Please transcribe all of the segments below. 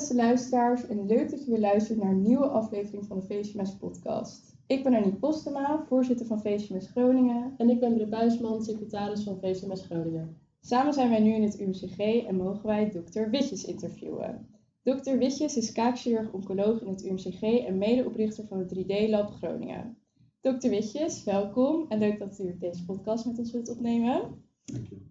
Beste luisteraars en leuk dat je weer luistert naar een nieuwe aflevering van de VCMS podcast. Ik ben Aniek Postema, voorzitter van VCMS Groningen. En ik ben Britt Buisman, secretaris van VCMS Groningen. Samen zijn wij nu in het UMCG en mogen wij dokter Witjes interviewen. Dr. Witjes is kaakchirurg-oncoloog in het UMCG en medeoprichter van het 3D-lab Groningen. Dr. Witjes, welkom en leuk dat u deze podcast met ons wilt opnemen. Dank je.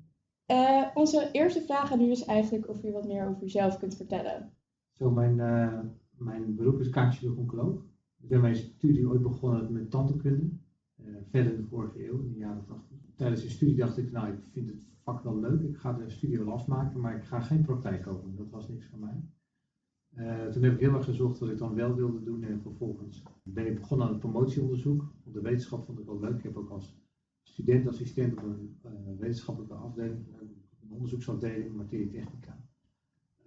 Uh, onze eerste vraag aan u is eigenlijk of u wat meer over uzelf kunt vertellen. Zo, mijn, uh, mijn beroep is kaakchirurg-oncoloog. Ik ben mijn studie ooit begonnen met tandheelkunde, uh, verder in de vorige eeuw, in de jaren 80. Tijdens de studie dacht ik, nou, ik vind het vak wel leuk, ik ga de studie wel afmaken, maar ik ga geen praktijk openen. Dat was niks voor mij. Uh, toen heb ik heel erg gezocht wat ik dan wel wilde doen en vervolgens ben ik begonnen aan het promotieonderzoek. Want de wetenschap vond ik wel leuk. Ik heb ook als student-assistent op een wetenschappelijke afdeling, een onderzoeksafdeling, materietechnica.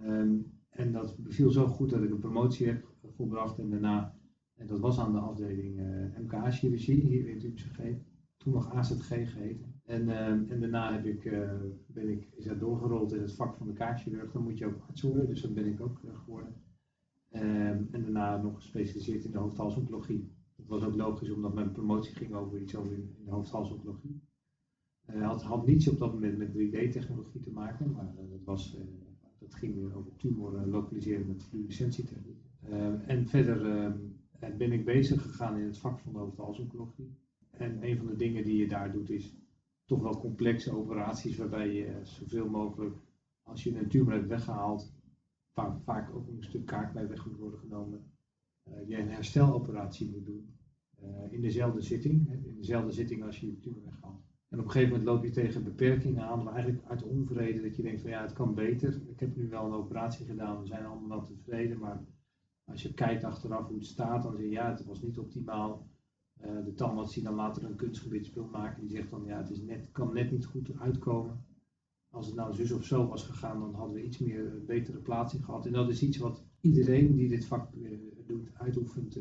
Um, en dat beviel zo goed dat ik een promotie heb volbracht en daarna, en dat was aan de afdeling uh, MKA-chirurgie hier in het UMCG, toen nog AZG geheten. En, uh, en daarna heb ik, uh, ben ik, is dat doorgerold in het vak van de kaakchirurg. Dan moet je ook arts worden, dus dat ben ik ook geworden. Um, en daarna nog gespecialiseerd in de hoofdhalsoncologie. Dat was ook logisch, omdat mijn promotie ging over iets over in de hoofdhalsoncologie. Het had, had niets op dat moment met 3D-technologie te maken, maar dat, was, dat ging weer over tumoren lokaliseren met fluorescentietechniek. en verder ben ik bezig gegaan in het vak van de hoofdhalsoncologie. En een van de dingen die je daar doet is toch wel complexe operaties waarbij je zoveel mogelijk, als je een tumor hebt weggehaald, vaak, vaak ook een stuk kaak bij weg moet worden genomen, uh, je een hersteloperatie moet doen in dezelfde zitting, in dezelfde zitting als je je tumor weghaalt. En op een gegeven moment loop je tegen beperkingen aan, maar eigenlijk uit onvrede dat je denkt van ja, het kan beter. Ik heb nu wel een operatie gedaan, we zijn allemaal tevreden, maar als je kijkt achteraf hoe het staat, dan zeg je ja, het was niet optimaal. Uh, de tandarts die dan later een kunstgebitsspul maken, die zegt dan ja, het is net, kan net niet goed uitkomen. Als het nou zus of zo was gegaan, dan hadden we iets meer uh, betere plaatsing gehad. En dat is iets wat iedereen die dit vak uh, doet, uitoefent,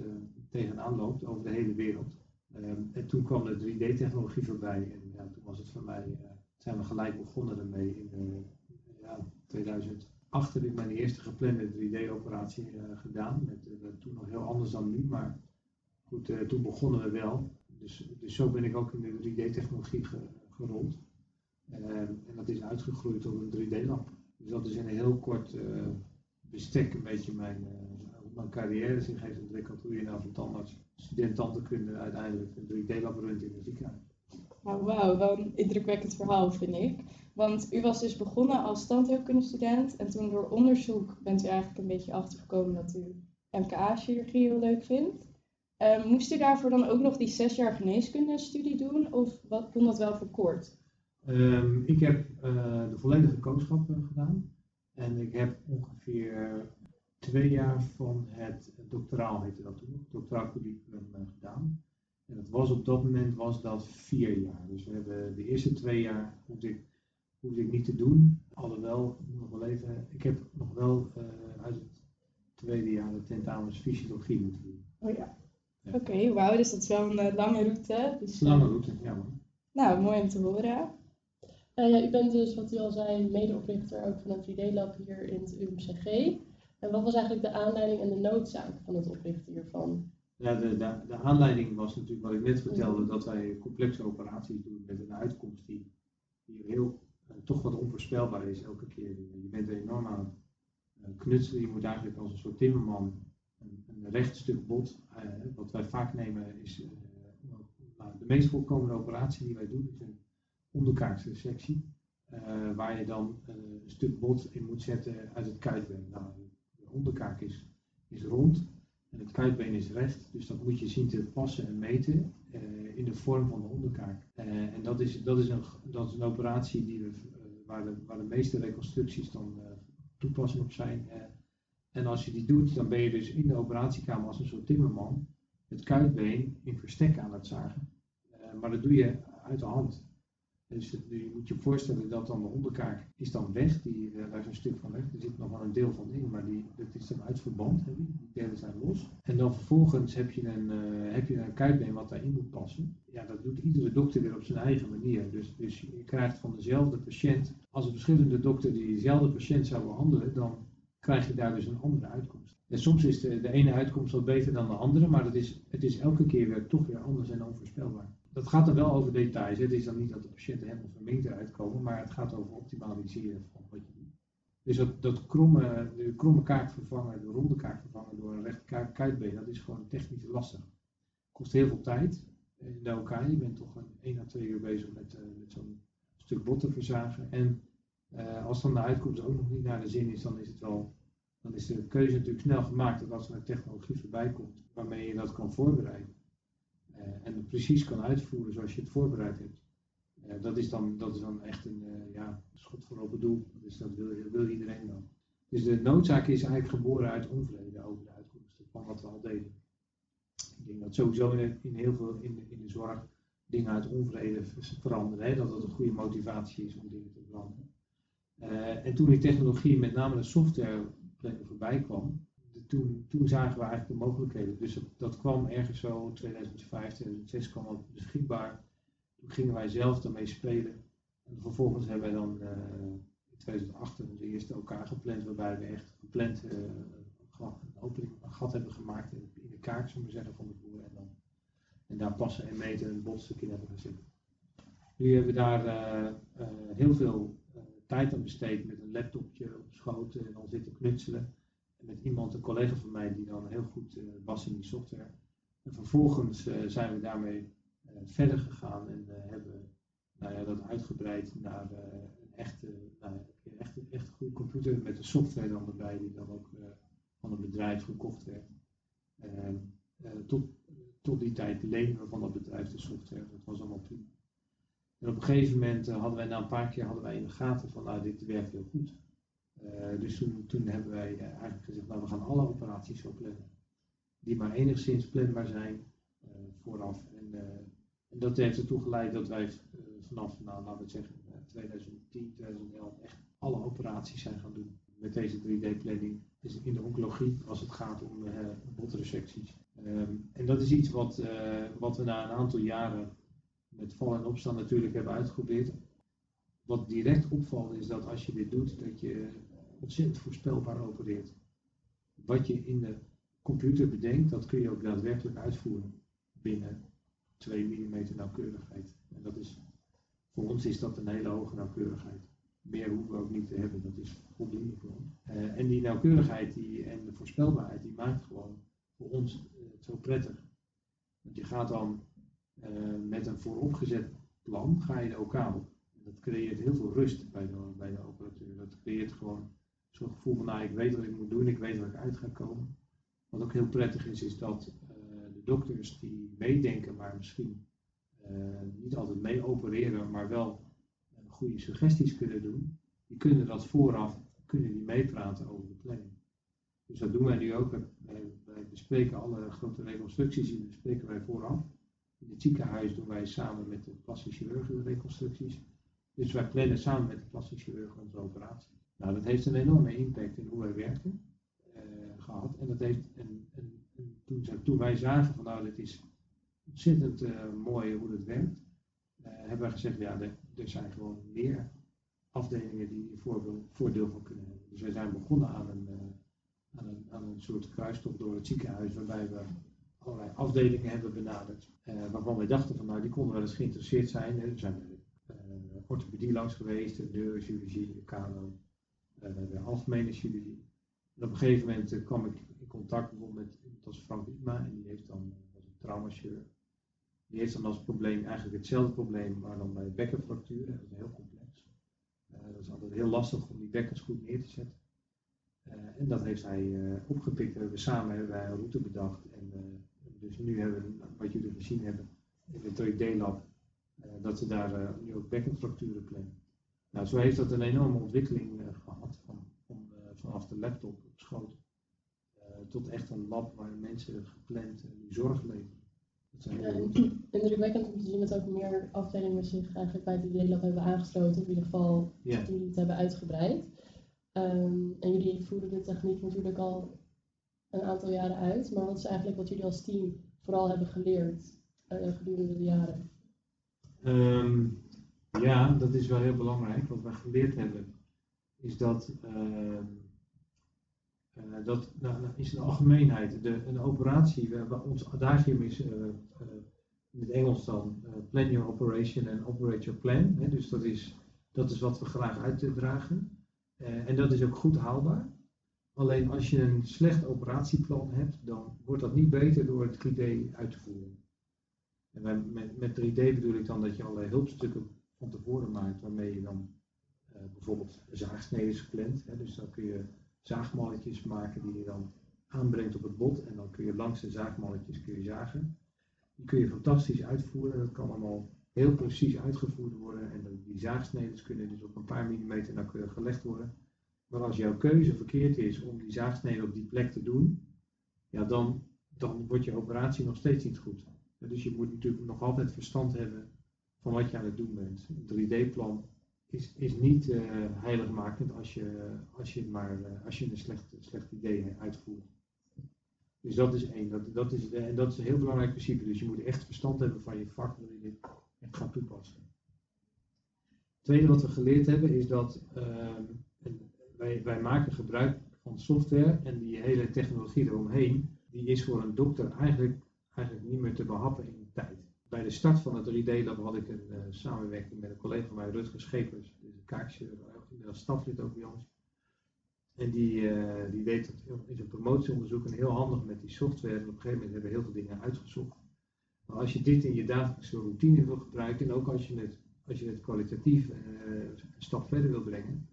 tegenaan loopt over de hele wereld. Ehm, en toen kwam de 3D-technologie voorbij toen was het voor mij, zijn we gelijk begonnen ermee. In ja, 2008 heb ik mijn eerste geplande 3D-operatie gedaan. Met, toen nog heel anders dan nu, maar goed, toen begonnen we wel. Dus, dus zo ben ik ook in de 3D-technologie ge, gerold. En dat is uitgegroeid tot een 3D-lab. Dus dat is in een heel kort bestek een beetje mijn, mijn carrière zich heeft ontwikkeld. Hoe je nou van tandarts, student tandheelkunde uiteindelijk een 3D-lab runt in het ziekenhuis. Nou, wauw, wel een indrukwekkend verhaal vind ik. Want u was dus begonnen als tandheelkundestudent en toen door onderzoek bent u eigenlijk een beetje achtergekomen dat u MKA-chirurgie heel leuk vindt. Um, moest u daarvoor dan ook nog die zes jaar geneeskunde-studie doen of wat, kon dat wel verkort? Um, ik heb uh, de volledige kooschap uh, gedaan en ik heb ongeveer twee jaar van het doctoraal, heette dat toen, doctoraal curriculum uh, gedaan. En dat was op dat moment was dat vier jaar. Dus we hebben de eerste twee jaar hoefde ik, hoefde ik niet te doen. Alhoewel, nog wel even, ik heb nog wel uit het tweede jaar de tentamens fysiologie moeten doen. Oh ja. Oké, okay, wauw, dus dat is wel een uh, lange route. Dus, lange route, ja man. Nou, mooi om te horen. Uh, ja, u bent dus, wat u al zei, medeoprichter ook van het 3D-lab hier in het UMCG. En wat was eigenlijk de aanleiding en de noodzaak van het oprichten hiervan? Ja, de, de, de aanleiding was natuurlijk wat ik net vertelde, dat wij complexe operaties doen met een uitkomst die, die heel, uh, toch wat onvoorspelbaar is elke keer. Je bent er enorm aan knutselen, je moet eigenlijk als een soort timmerman een, een recht stuk bot. Uh, wat wij vaak nemen is, uh, nou, de meest voorkomende operatie die wij doen is een onderkaakse sectie. Waar je dan een stuk bot in moet zetten uit het kuitbeen. Nou, de onderkaak is, is rond en het kuitbeen is recht, dus dat moet je zien te passen en meten in de vorm van de onderkaak. en dat is, dat, is een, dat is een operatie die we, waar, de, waar de meeste reconstructies dan toepassing op zijn. En als je die doet, dan ben je dus in de operatiekamer als een soort timmerman het kuitbeen in verstek aan het zagen. Maar dat doe je uit de hand. Dus je moet je voorstellen dat dan de onderkaak is dan weg, die, daar is een stuk van weg, er zit nog wel een deel van in, maar die, dat is dan uit verband, die delen zijn los. En dan vervolgens heb je, een, uh, heb je een kuitbeen wat daarin moet passen. Ja, dat doet iedere dokter weer op zijn eigen manier. Dus, dus je krijgt van dezelfde patiënt, als een verschillende dokter die dezelfde patiënt zou behandelen, dan krijg je daar dus een andere uitkomst. En soms is de, de ene uitkomst wat beter dan de andere, maar het is, het is elke keer weer toch weer anders en onvoorspelbaar. Dat gaat dan wel over details. Het is dan niet dat de patiënten helemaal verminkt eruit komen, maar het gaat over optimaliseren van wat je doet. Dus dat, dat kromme, de kromme kaak vervangen, de ronde kaak vervangen door een rechte kuitbeen, dat is gewoon technisch lastig. Kost heel veel tijd in de OK. Je bent toch een 1 à 2 uur bezig met, uh, met zo'n stuk botten verzagen. En uh, als dan de uitkomst ook nog niet naar de zin is, dan is het wel dan is de keuze natuurlijk snel gemaakt dat als er een technologie voorbij komt waarmee je dat kan voorbereiden en het precies kan uitvoeren zoals je het voorbereid hebt. Uh, dat, is dan, dat is dan echt een uh, ja, schot voor open doel. Dus dat wil, wil iedereen dan. Dus de noodzaak is eigenlijk geboren uit onvrede over de uitkomsten van wat we al deden. Ik denk dat sowieso in, in heel veel in de, in de zorg dingen uit onvrede veranderen. Hè? Dat dat een goede motivatie is om dingen te veranderen. en toen die technologie, met name de software, voorbij kwam, toen, zagen we eigenlijk de mogelijkheden. Dus dat, kwam ergens zo 2005, 2006 kwam beschikbaar. Toen gingen wij zelf daarmee spelen. En vervolgens hebben wij dan uh, in 2008 onze eerste OK gepland, waarbij we echt gepland uh, een, opening, een gat hebben gemaakt in, in de kaak, zullen we zeggen, van de voer. En, dan, en daar passen en meten een botstuk in hebben gezet. Nu hebben we daar uh, heel veel tijd aan besteed met een laptopje op schoot en dan zitten knutselen. Met iemand, een collega van mij, die dan heel goed uh, was in die software. En vervolgens uh, zijn we daarmee uh, verder gegaan en hebben nou ja, dat uitgebreid naar een echte, nou, echt, echt goede computer met de software dan erbij, die dan ook van een bedrijf gekocht werd. Tot, tot die tijd lenen we van dat bedrijf de software. Dat was allemaal prima. En op een gegeven moment hadden wij na een paar keer hadden wij in de gaten van nou dit werkt heel goed. Uh, dus toen, hebben wij uh, eigenlijk gezegd nou we gaan alle operaties zo plannen. Die maar enigszins planbaar zijn vooraf. En, en, dat heeft ertoe geleid dat wij vanaf nou, laten we zeggen 2010, 2011 echt alle operaties zijn gaan doen. Met deze 3D planning. Dus in de oncologie als het gaat om botresecties. Um, en dat is iets wat, wat we na een aantal jaren met val en opstaan natuurlijk hebben uitgeprobeerd. Wat direct opvalt is dat als je dit doet, dat je ontzettend voorspelbaar opereert. Wat je in de computer bedenkt, dat kun je ook daadwerkelijk uitvoeren binnen 2 mm nauwkeurigheid. En dat is, voor ons is dat een hele hoge nauwkeurigheid. Meer hoeven we ook niet te hebben, dat is voldoende voor ons. Uh, en die nauwkeurigheid die, en de voorspelbaarheid, die maakt gewoon voor ons uh, zo prettig. Want je gaat dan uh, met een vooropgezet plan ga je de OK op. Dat creëert heel veel rust bij de, bij de operateur. Dat creëert gewoon zo'n gevoel van, nou, ik weet wat ik moet doen, ik weet waar ik uit ga komen. Wat ook heel prettig is, is dat uh, de dokters die meedenken, maar misschien uh, niet altijd mee opereren, maar wel goede suggesties kunnen doen, die kunnen dat vooraf, kunnen die meepraten over de planning. Dus dat doen wij nu ook. Wij, bespreken alle grote reconstructies, die bespreken wij vooraf. In het ziekenhuis doen wij samen met de plastische chirurgen de reconstructies. Dus wij plannen samen met de plastische chirurg onze operatie. Nou, dat heeft een enorme impact in hoe wij werken uh, gehad. En dat heeft, en, en, en toen, toen, wij zagen van nou, dit is ontzettend uh, mooi hoe het werkt, uh, hebben wij gezegd, ja, er, er, zijn gewoon meer afdelingen die hier voordeel, van kunnen hebben. Dus wij zijn begonnen aan een, aan een, aan een soort kruistocht door het ziekenhuis, waarbij we allerlei afdelingen hebben benaderd. Waarvan wij dachten van nou die konden wel eens geïnteresseerd zijn. We zijn uh, orthopedie langs geweest, de kano, de algemene. En op een gegeven moment kwam ik in contact bijvoorbeeld met, was Frank Wietma en die heeft dan, was een traumachirurg. Die heeft dan als probleem eigenlijk hetzelfde probleem, maar dan bij bekkenfracturen. Dat is heel complex. dat is altijd heel lastig om die bekkens goed neer te zetten. en dat heeft hij opgepikt. We samen hebben wij een route bedacht en dus nu hebben we, wat jullie gezien hebben in het 3D-lab, uh, dat ze daar nu ook bekkenfracturen plannen. Nou, zo heeft dat een enorme ontwikkeling uh, gehad, van, van vanaf de laptop op schoot tot echt een lab waar mensen gepland nu zorg leveren. Dat zijn ja, indrukwekkend om te zien dat ook meer afdelingen zich eigenlijk bij het 3D-lab hebben aangesloten, in ieder geval ja. toen het hebben uitgebreid. Um, en jullie voeren de techniek natuurlijk al een aantal jaren uit. Maar wat is eigenlijk wat jullie als team vooral hebben geleerd uh, gedurende de jaren? Um, ja, dat is wel heel belangrijk. Wat wij geleerd hebben is dat uh, dat nou, nou, is de algemeenheid. De, een operatie, we hebben ons adagium is uh, uh, in het Engels dan plan your operation and operate your plan. Hè, dus dat is, dat is wat we graag uitdragen. en dat is ook goed haalbaar. Alleen als je een slecht operatieplan hebt, dan wordt dat niet beter door het 3D uit te voeren. En met, met 3D bedoel ik dan dat je allerlei hulpstukken van tevoren maakt, waarmee je dan uh, bijvoorbeeld zaagsneden plant. Hè, dus dan kun je zaagmalletjes maken die je dan aanbrengt op het bot en dan kun je langs de zaagmalletjes kun je zagen. Die kun je fantastisch uitvoeren, dat kan allemaal heel precies uitgevoerd worden en die zaagsneden kunnen dus op een paar millimeter nauwkeurig gelegd worden. Maar als jouw keuze verkeerd is om die zaagsnede op die plek te doen, ja, dan, dan wordt je operatie nog steeds niet goed. Dus je moet natuurlijk nog altijd verstand hebben van wat je aan het doen bent. Een 3D-plan is, is niet uh, heiligmakend als je, als je, maar, uh, als je een slecht, slecht idee uitvoert. Dus dat is één. Dat, dat is, en dat is een heel belangrijk principe. Dus je moet echt verstand hebben van je vak, wil je dit gaan toepassen. Het tweede wat we geleerd hebben is dat uh, wij, wij maken gebruik van software en die hele technologie eromheen, die is voor een dokter eigenlijk, eigenlijk niet meer te behappen in de tijd. Bij de start van het 3D-lab had ik een uh, samenwerking met een collega van mij, Rutger Schepers, dus een kaakchirurg, inmiddels staflid ook bij ons. En die, uh, die deed dat in zijn promotieonderzoek en heel handig met die software. En op een gegeven moment hebben we heel veel dingen uitgezocht. Maar als je dit in je dagelijkse routine wil gebruiken, en ook als je het, als je kwalitatief een stap verder wil brengen,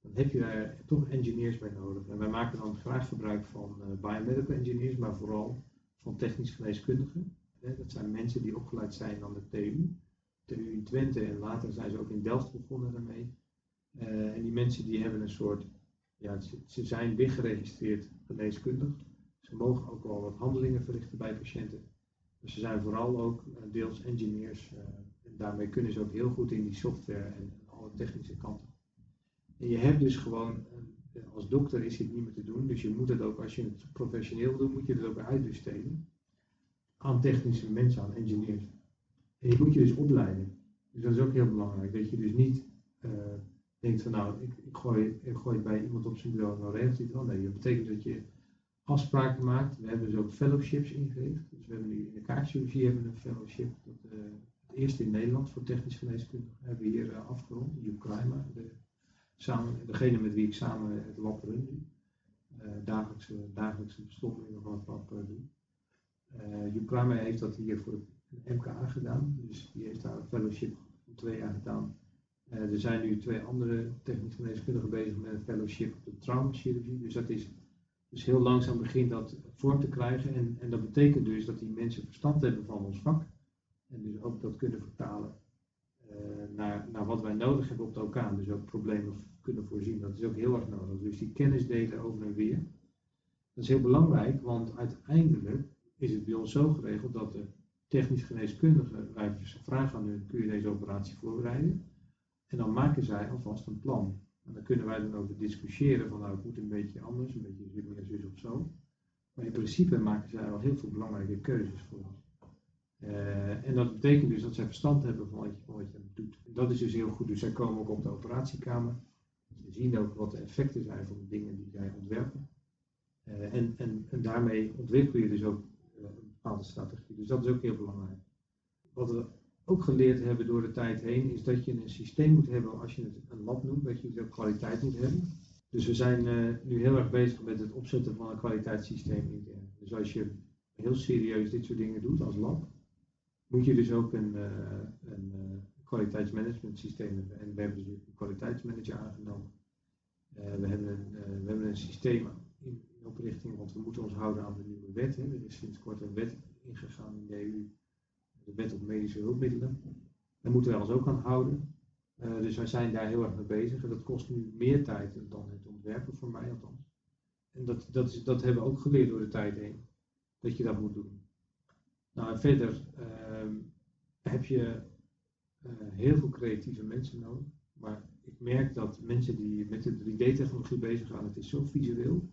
dan heb je daar toch engineers bij nodig. En wij maken dan graag gebruik van biomedical engineers, maar vooral van technisch geneeskundigen. Dat zijn mensen die opgeleid zijn aan de TU, TU in Twente en later zijn ze ook in Delft begonnen daarmee. Uh, en die mensen die hebben een soort, ja, ze, zijn weer geregistreerd geneeskundig. Ze mogen ook wel wat handelingen verrichten bij patiënten. Maar ze zijn vooral ook uh, deels engineers. en daarmee kunnen ze ook heel goed in die software en alle technische kanten. En je hebt dus gewoon, als dokter is het niet meer te doen, dus je moet het ook, als je het professioneel doet, moet je het ook uitbesteden aan technische mensen, aan engineers. En je moet je dus opleiden. Dus dat is ook heel belangrijk, dat je dus niet uh, denkt van nou, ik, ik, gooi, ik gooi bij iemand op zijn bureau en dan regelt hij het wel. Nee, dat betekent dat je afspraken maakt. We hebben dus ook fellowships ingericht. Dus we hebben nu in de kaartchirurgie hebben een fellowship. Uh, het eerste in Nederland voor technisch geneeskundigen hebben we hier uh, afgerond. Joep Kruijma, de samen, degene met wie ik samen het lab run uh, dagelijkse, dagelijkse bestondingen van het lab uh, doe. Uh, Joep heeft dat hier voor de MKA gedaan, dus die heeft daar een fellowship van twee jaar gedaan. Uh, er zijn nu twee andere technisch geneeskundigen bezig met een fellowship op de traumachirurgie, dus dat is dus heel langzaam begint dat vorm te krijgen en, en dat betekent dus dat die mensen verstand hebben van ons vak en dus ook dat kunnen vertalen uh, naar, naar wat wij nodig hebben op de elkaar. Dus ook problemen kunnen voorzien. Dat is ook heel erg nodig. Dus die kennis delen over en weer. Dat is heel belangrijk, want uiteindelijk is het bij ons zo geregeld dat de technisch geneeskundige, wij vragen aan hun, kun je deze operatie voorbereiden? En dan maken zij alvast een plan. En dan kunnen wij dan over discussiëren van nou het moet een beetje anders, een beetje meer zus of zo. Maar in principe maken zij al heel veel belangrijke keuzes voor ons. Uh, en dat betekent dus dat zij verstand hebben van wat je, wat je doet. En dat is dus heel goed. Dus zij komen ook op de operatiekamer. Ze zien ook wat de effecten zijn van de dingen die zij ontwerpen. Uh, en, en, en daarmee ontwikkel je dus ook strategie. Dus dat is ook heel belangrijk. Wat we ook geleerd hebben door de tijd heen, is dat je een systeem moet hebben als je het een lab noemt, dat je ook kwaliteit moet hebben. Dus we zijn nu heel erg bezig met het opzetten van een kwaliteitssysteem. Dus als je heel serieus dit soort dingen doet als lab, moet je dus ook een, uh, een uh, kwaliteitsmanagement systeem hebben. En we hebben dus een kwaliteitsmanager aangenomen. We, hebben een, we hebben een systeem in, in, oprichting, want we moeten ons houden aan de nieuwe wet. Hè. Er is sinds kort een wet ingegaan in de EU, de wet op medische hulpmiddelen. Daar moeten wij ons ook aan houden. dus wij zijn daar heel erg mee bezig. En dat kost nu meer tijd dan het ontwerpen voor mij althans. En dat, dat, is, dat hebben we ook geleerd door de tijd heen, dat je dat moet doen. Nou, verder uh, heb je uh, heel veel creatieve mensen nodig. Maar ik merk dat mensen die met de 3D-technologie bezig gaan, het is zo visueel.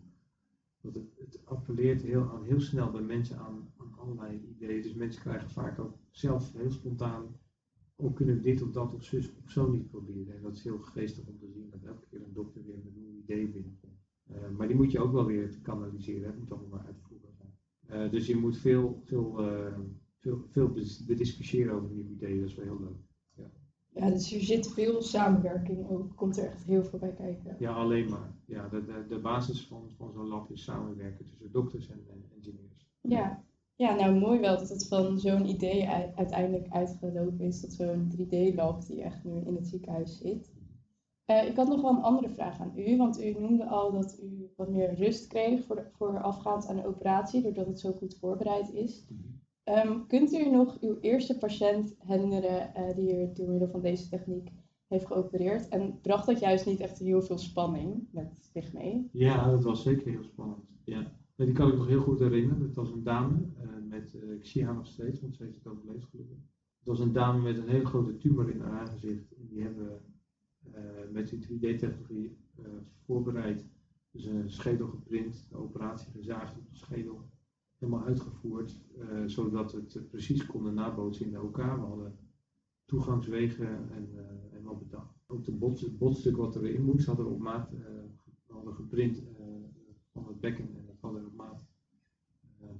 Dat het, appelleert heel, aan, heel snel bij mensen aan, aan allerlei ideeën. Dus mensen krijgen vaak ook zelf heel spontaan, ook kunnen we dit of dat of zus of zo niet proberen. En dat is heel geestig om te zien dat elke keer een dokter weer met een nieuw idee binnenkomt. Uh, maar die moet je ook wel weer kanaliseren. Het moet allemaal uitvoerbaar zijn. dus je moet veel, veel, veel, veel bediscussiëren over nieuwe ideeën. Dat is wel heel leuk. Ja, dus er zit veel samenwerking ook. Komt er echt heel veel bij kijken. Ja, alleen maar. Ja, de, de, de basis van, van zo'n lab is samenwerken tussen dokters en, en engineers. Ja. ja, nou mooi wel dat het van zo'n idee uiteindelijk uitgelopen is tot zo'n 3D-lab die echt nu in het ziekenhuis zit. Uh, ik had nog wel een andere vraag aan u, want u noemde al dat u wat meer rust kreeg voor, voor afgaand aan de operatie, doordat het zo goed voorbereid is. Mhm. Um, kunt u nog uw eerste patiënt herinneren uh, die u door middel van deze techniek heeft geopereerd? En bracht dat juist niet echt heel veel spanning met zich mee? Ja, dat was zeker heel spannend. Ja. Die kan ik nog heel goed herinneren. Dat was een dame uh, met, uh, ik zie haar nog steeds, want ze heeft het overleefd gelukkig. Het was een dame met een hele grote tumor in haar aangezicht. En die hebben met die 3D-technologie voorbereid. Dus een schedel geprint, de operatie gezaagd op de schedel helemaal uitgevoerd, uh, zodat het uh, precies konden nabootsen in elkaar. We hadden toegangswegen en, wat bedacht. Ook de het botstuk wat erin moest, hadden we op maat we geprint van het bekken en dat hadden we op maat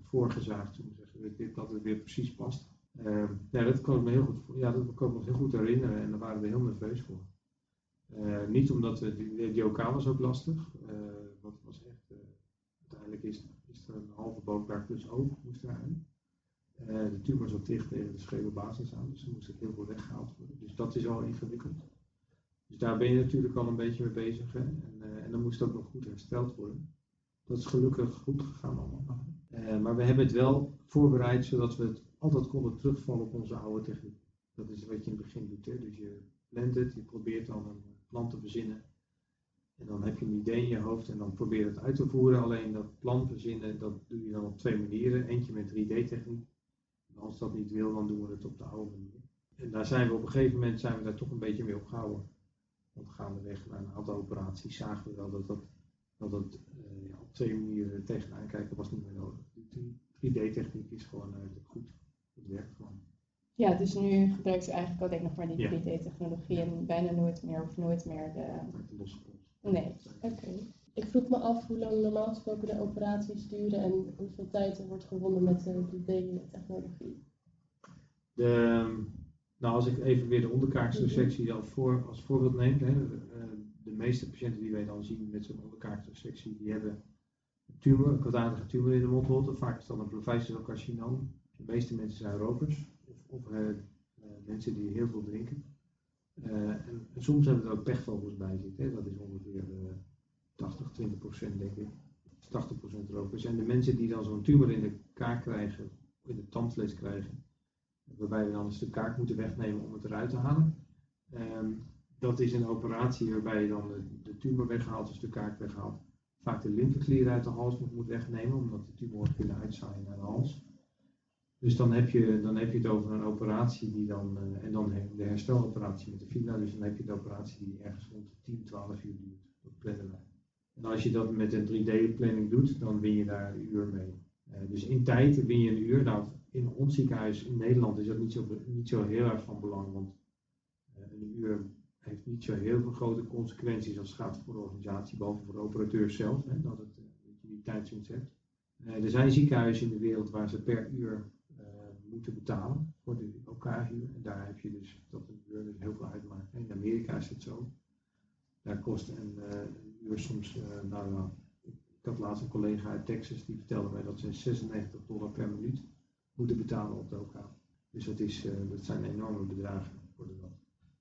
voorgezaagd. Toen zeggen we dat het weer precies past. ja, dat kan ik me heel goed, ja, dat kan ik me heel goed herinneren en daar waren we heel nerveus voor. niet omdat die OK was ook lastig, wat was echt, uiteindelijk is is er boogkaart plus oog moest eruit. Uh, de tumor zat dicht tegen de schedelbasis aan, dus er moest ook heel veel weggehaald worden. Dus dat is al ingewikkeld. Dus daar ben je natuurlijk al een beetje mee bezig. En, uh, en dan moest ook nog goed hersteld worden. Dat is gelukkig goed gegaan allemaal. Uh, maar we hebben het wel voorbereid zodat we het altijd konden terugvallen op onze oude techniek. Dat is wat je in het begin doet. Dus je plant het, je probeert dan een plan te verzinnen en dan heb je een idee in je hoofd en dan probeer je het uit te voeren. Alleen dat plan verzinnen, dat doe je dan op twee manieren. Eentje met 3D-techniek. En als dat niet wil, dan doen we het op de oude manier. En daar zijn we op een gegeven moment zijn we daar toch een beetje mee opgehouden. Want gaandeweg na een aantal operaties zagen we wel dat dat, dat, dat uh, ja, op twee manieren tegenaan kijken was niet meer nodig. 3D-techniek is gewoon uh, goed. Het werkt gewoon. Ja, dus nu gebruikt ze eigenlijk alleen nog maar die 3D-technologie en bijna nooit meer of nooit meer de... Nee, oké. Ik vroeg me af hoe lang normaal gesproken de operaties duren en hoeveel tijd er wordt gewonnen met de 3D-technologie. nou, als ik even weer de onderkaakstresectie als, voor, als voorbeeld neem. Hè, de meeste patiënten die wij dan zien met zo'n onderkaakstresectie, die hebben een tumor, een kwaadaardige tumor in de mondholte. Vaak is dat een provincial De meeste mensen zijn rokers of, of uh, mensen die heel veel drinken. Uh, en, soms hebben er ook pechvogels bij zitten. Dat is ongeveer uh, 80, 20 procent denk ik. 80 procent rokers. En de mensen die dan zo'n tumor in de kaak krijgen, in de tandvlees krijgen, waarbij we dan een stuk kaak moeten wegnemen om het eruit te halen. Um, dat is een operatie waarbij je dan de, de tumor weghaalt, een stuk kaak weghaalt. Vaak de lymfeklier uit de hals nog moet wegnemen, omdat de tumor kunnen uitzaaien naar de hals. Dus dan heb, je, dan heb je het over een operatie die dan, uh, en dan de hersteloperatie met de fibula, dus dan heb je de operatie die ergens rond de 10, 12 uur duurt. Dat plannen. En als je dat met een 3D-planning doet, dan win je daar een uur mee. Uh, dus in tijd win je een uur. Nou, in ons ziekenhuis in Nederland is dat niet zo, niet zo heel erg van belang, want uh, een uur heeft niet zo heel veel grote consequenties als het gaat voor de organisatie, behalve voor de operateur zelf, hè, dat, het, dat je die tijdswinst hebt. er zijn ziekenhuizen in de wereld waar ze per uur moeten betalen voor de elkaar-huur. En daar heb je dus dat een uur dus heel veel uitmaakt. In Amerika is het zo. Daar kost een, uh, uur soms, uh, nou ik had laatst een collega uit Texas die vertelde mij dat ze 96 dollar per minuut moeten betalen op de elkaar. Dus dat, is, uh, dat zijn enorme bedragen voor de land.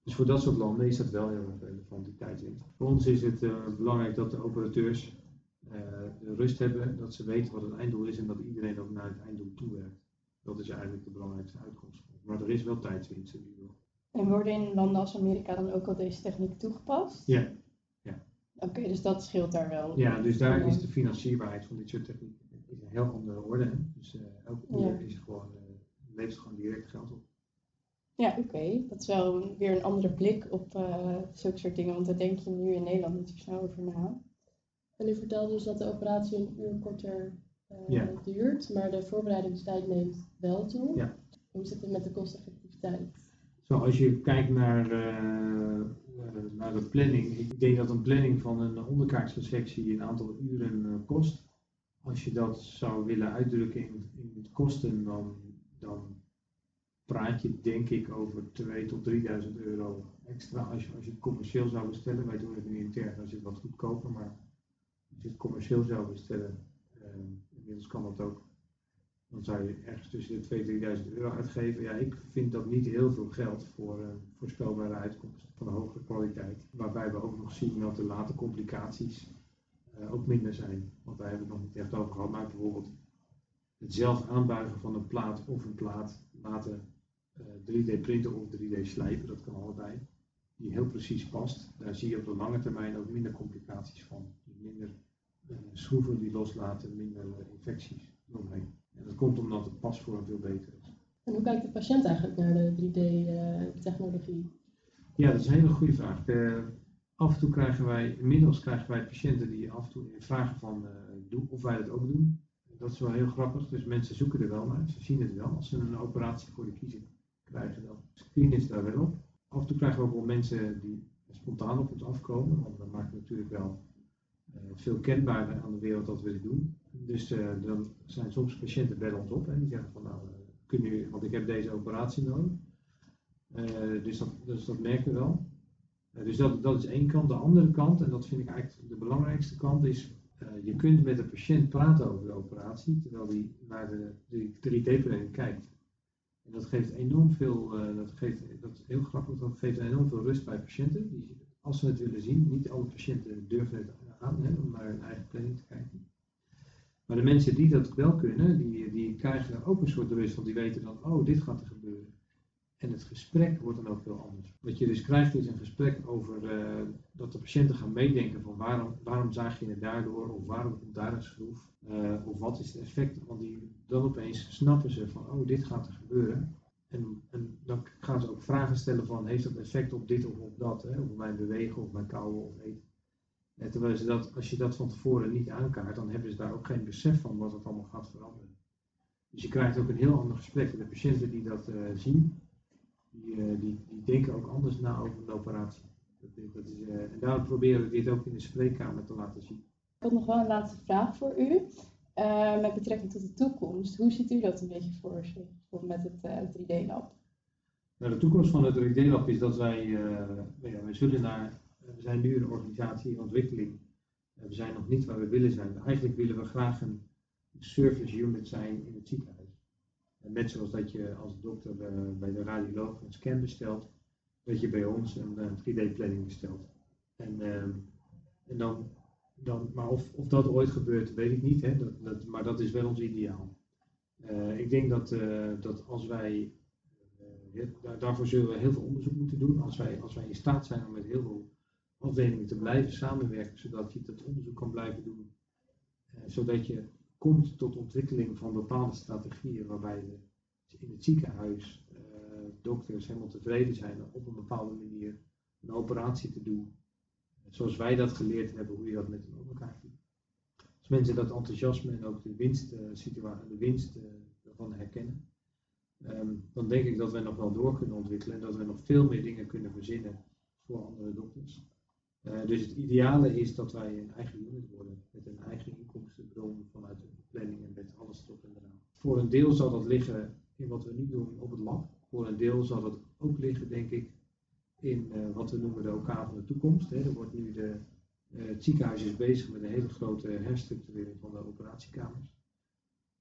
Dus voor dat soort landen is dat wel heel erg relevant, die tijdwinst. Voor ons is het belangrijk dat de operateurs de rust hebben, dat ze weten wat het einddoel is en dat iedereen ook naar het einddoel toewerkt. Dat is eigenlijk de belangrijkste uitkomst. Maar er is wel tijdswinst in ieder geval. En worden in landen als Amerika dan ook al deze techniek toegepast? Ja. ja. Oké, dus dat scheelt daar wel. Ja, dus daar is de financierbaarheid van dit soort techniek in een heel andere orde. Dus uh, elke uur is gewoon, uh, levert gewoon direct geld op. Ja, oké. Dat is wel weer een andere blik op uh, zulke soort dingen, want daar denk je nu in Nederland niet zo snel over na. En u vertelde dus dat de operatie een uur korter uh, duurt, maar de voorbereidingstijd neemt wel toe. Ja. Hoe zit het met de kosteffectiviteit? Zo, als je kijkt naar uh, naar de planning. Ik denk dat een planning van een onderkaaksresectie een aantal uren kost. Als je dat zou willen uitdrukken in, in kosten, dan, dan praat je denk ik over 2 tot 3.000 euro extra als je, als je het commercieel zou bestellen. Wij doen het nu intern, als je het wat goedkoper, maar als je het commercieel zou bestellen, inmiddels kan dat ook, dan zou je ergens tussen de 2.000 3.000 euro uitgeven. Ja, ik vind dat niet heel veel geld voor uh, voorspelbare uitkomsten van hogere kwaliteit. Waarbij we ook nog zien dat de late complicaties uh, ook minder zijn. Want daar hebben we het nog niet echt over gehad. Maar bijvoorbeeld het zelf aanbuigen van een plaat of een plaat laten 3D eh, printen of 3D slijpen, dat kan allebei. Die heel precies past. Daar zie je op de lange termijn ook minder complicaties van. Minder schroeven die loslaten, minder infecties doorheen. En dat komt omdat de pasvorm veel beter is. En hoe kijkt de patiënt eigenlijk naar de 3D-technologie? ja, dat is een hele goede vraag. Uh, af en toe krijgen wij, inmiddels krijgen wij patiënten die af en toe vragen van uh, of wij dat ook doen. Dat is wel heel grappig, dus mensen zoeken er wel naar. Ze zien het wel. Als ze een operatie voor de kiezer krijgen, dan screenen ze daar wel op. Af en toe krijgen we ook wel mensen die spontaan op ons afkomen, want dat maakt natuurlijk wel veel kenbaarder aan de wereld dat we dit doen. Dus uh, dan zijn soms patiënten bellen ons op en die zeggen van nou, uh, kun je, want ik heb deze operatie nodig. dus, dat, dus dat merken we wel. dus dat, dat is één kant. De andere kant, en dat vind ik eigenlijk de belangrijkste kant, is je kunt met de patiënt praten over de operatie terwijl hij naar de, de 3D-planning kijkt. En dat geeft enorm veel, dat, geeft, dat is heel grappig, dat geeft enorm veel rust bij patiënten. Die, als ze het willen zien, niet alle patiënten durven het aan hè, om naar hun eigen planning te kijken. Maar de mensen die dat wel kunnen, die, die krijgen ook een soort rust, want die weten dan, oh, dit gaat er gebeuren. En het gesprek wordt dan ook veel anders. Wat je dus krijgt is een gesprek over uh, dat de patiënten gaan meedenken van waarom, waarom zaag je het daardoor, of waarom komt daar een schroef, uh, of wat is het effect. Want die, dan opeens snappen ze van, oh, dit gaat er gebeuren. En, en, dan gaan ze ook vragen stellen van, heeft dat effect op dit of op dat, hè? op mijn bewegen, of mijn kauwen of eten. En terwijl ze dat, als je dat van tevoren niet aankaart, dan hebben ze daar ook geen besef van wat het allemaal gaat veranderen. Dus je krijgt ook een heel ander gesprek. En de patiënten die dat uh, zien, die, uh, die, die, denken ook anders na over een operatie. Dat, dat is, uh, en daarom proberen we dit ook in de spreekkamer te laten zien. Ik had nog wel een laatste vraag voor u. met betrekking tot de toekomst. Hoe ziet u dat een beetje voor zich met het 3D-lab? Nou, de toekomst van het 3D-lab is dat wij, ja, wij zullen naar we zijn nu een organisatie in ontwikkeling. We zijn nog niet waar we willen zijn. Eigenlijk willen we graag een service unit zijn in het ziekenhuis. Net zoals dat je als dokter eh, bij de radioloog een scan bestelt, dat je bij ons een 3D-planning bestelt. En, ehm, en dan, dan, maar of, of dat ooit gebeurt, weet ik niet, hè? Dat, dat, maar dat is wel ons ideaal. Ik denk dat, dat als wij, daarvoor zullen we heel veel onderzoek moeten doen, als wij, als wij in staat zijn om met heel veel afdelingen te blijven samenwerken, zodat je dat onderzoek kan blijven doen. Uh, zodat je komt tot ontwikkeling van bepaalde strategieën waarbij de, in het ziekenhuis uh, dokters helemaal tevreden zijn op een bepaalde manier een operatie te doen. Zoals wij dat geleerd hebben, hoe je dat met elkaar doet. Als mensen dat enthousiasme en ook de winst, uh, de winst ervan herkennen, um, dan denk ik dat wij nog wel door kunnen ontwikkelen en dat we nog veel meer dingen kunnen verzinnen voor andere dokters. Uh, dus het ideale is dat wij een eigen unit worden met een eigen inkomstenbron vanuit de planning en met alles erop en eraan. Voor een deel zal dat liggen in wat we nu doen op het lab. Voor een deel zal dat ook liggen, denk ik, in uh, wat we noemen de OK van de toekomst. Hè. Er wordt nu de, uh, het ziekenhuis is bezig met een hele grote herstructurering van de operatiekamers.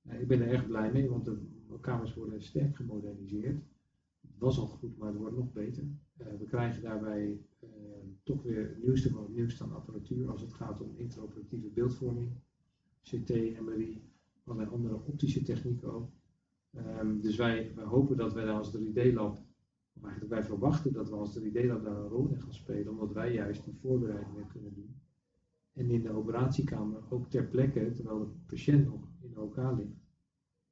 ik ben er erg blij mee, want de kamers worden sterk gemoderniseerd. Was al goed, maar het wordt nog beter. we krijgen daarbij toch weer het nieuwste van het nieuwste aan apparatuur als het gaat om interoperatieve beeldvorming, CT, MRI, allerlei andere optische technieken ook. Um, dus wij, wij, hopen dat wij daar als 3D-lab, of eigenlijk wij verwachten dat we als 3D-lab daar een rol in gaan spelen, omdat wij juist die voorbereidingen kunnen doen. En in de operatiekamer ook ter plekke, terwijl de patiënt nog in OK ligt,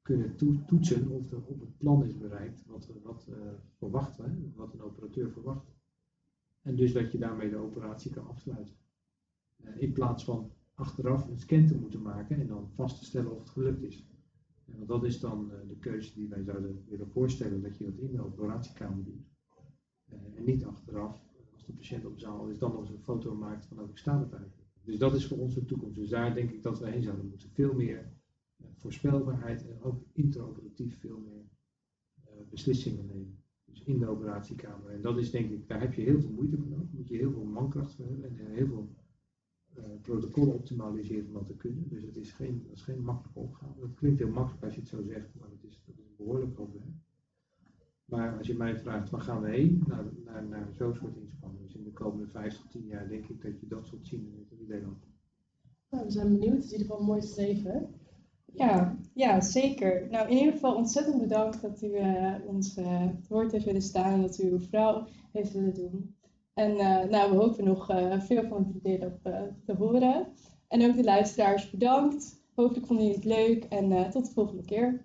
kunnen to toetsen of er op het plan is bereikt wat, wat uh, wat een operateur verwacht. En dus dat je daarmee de operatie kan afsluiten. Uh, in plaats van achteraf een scan te moeten maken en dan vast te stellen of het gelukt is. En dat is dan uh, de keuze die wij zouden willen voorstellen, dat je dat in de operatiekamer doet. Uh, en niet achteraf, als de patiënt op zaal is, dan nog eens een foto maakt van ook ik sta eigenlijk. Dus dat is voor ons de toekomst. Dus daar denk ik dat we heen zouden moeten. Veel meer voorspelbaarheid en ook interoperatief veel meer uh, beslissingen nemen. Dus in de operatiekamer. En dat is denk ik, daar heb je heel veel moeite voor nodig. Moet je heel veel mankracht voor hebben en heel veel uh, protocollen optimaliseren om dat te kunnen. Dus het is geen, dat is geen makkelijke opgave. Dat klinkt heel makkelijk als je het zo zegt, maar het is, dat is een behoorlijk probleem. Maar als je mij vraagt, waar gaan we heen? Naar, naar, naar zo'n soort inspanning. Dus in de komende 5 tot 10 jaar denk ik dat je dat zult zien in Nederland. Nou, we zijn benieuwd. Het is in ieder geval mooi streven. Ja, ja, zeker. Nou, in ieder geval ontzettend bedankt dat u uh, ons uh, het woord heeft willen staan en dat u uw vrouw heeft willen doen. En uh, nou, we hopen nog veel van het op te horen. En ook de luisteraars bedankt. Hopelijk vonden jullie het leuk en tot de volgende keer.